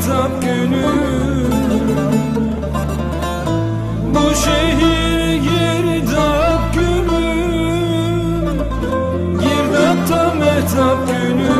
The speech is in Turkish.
tap günü. Bu şehir girdap günü. Girdap tam etap günü.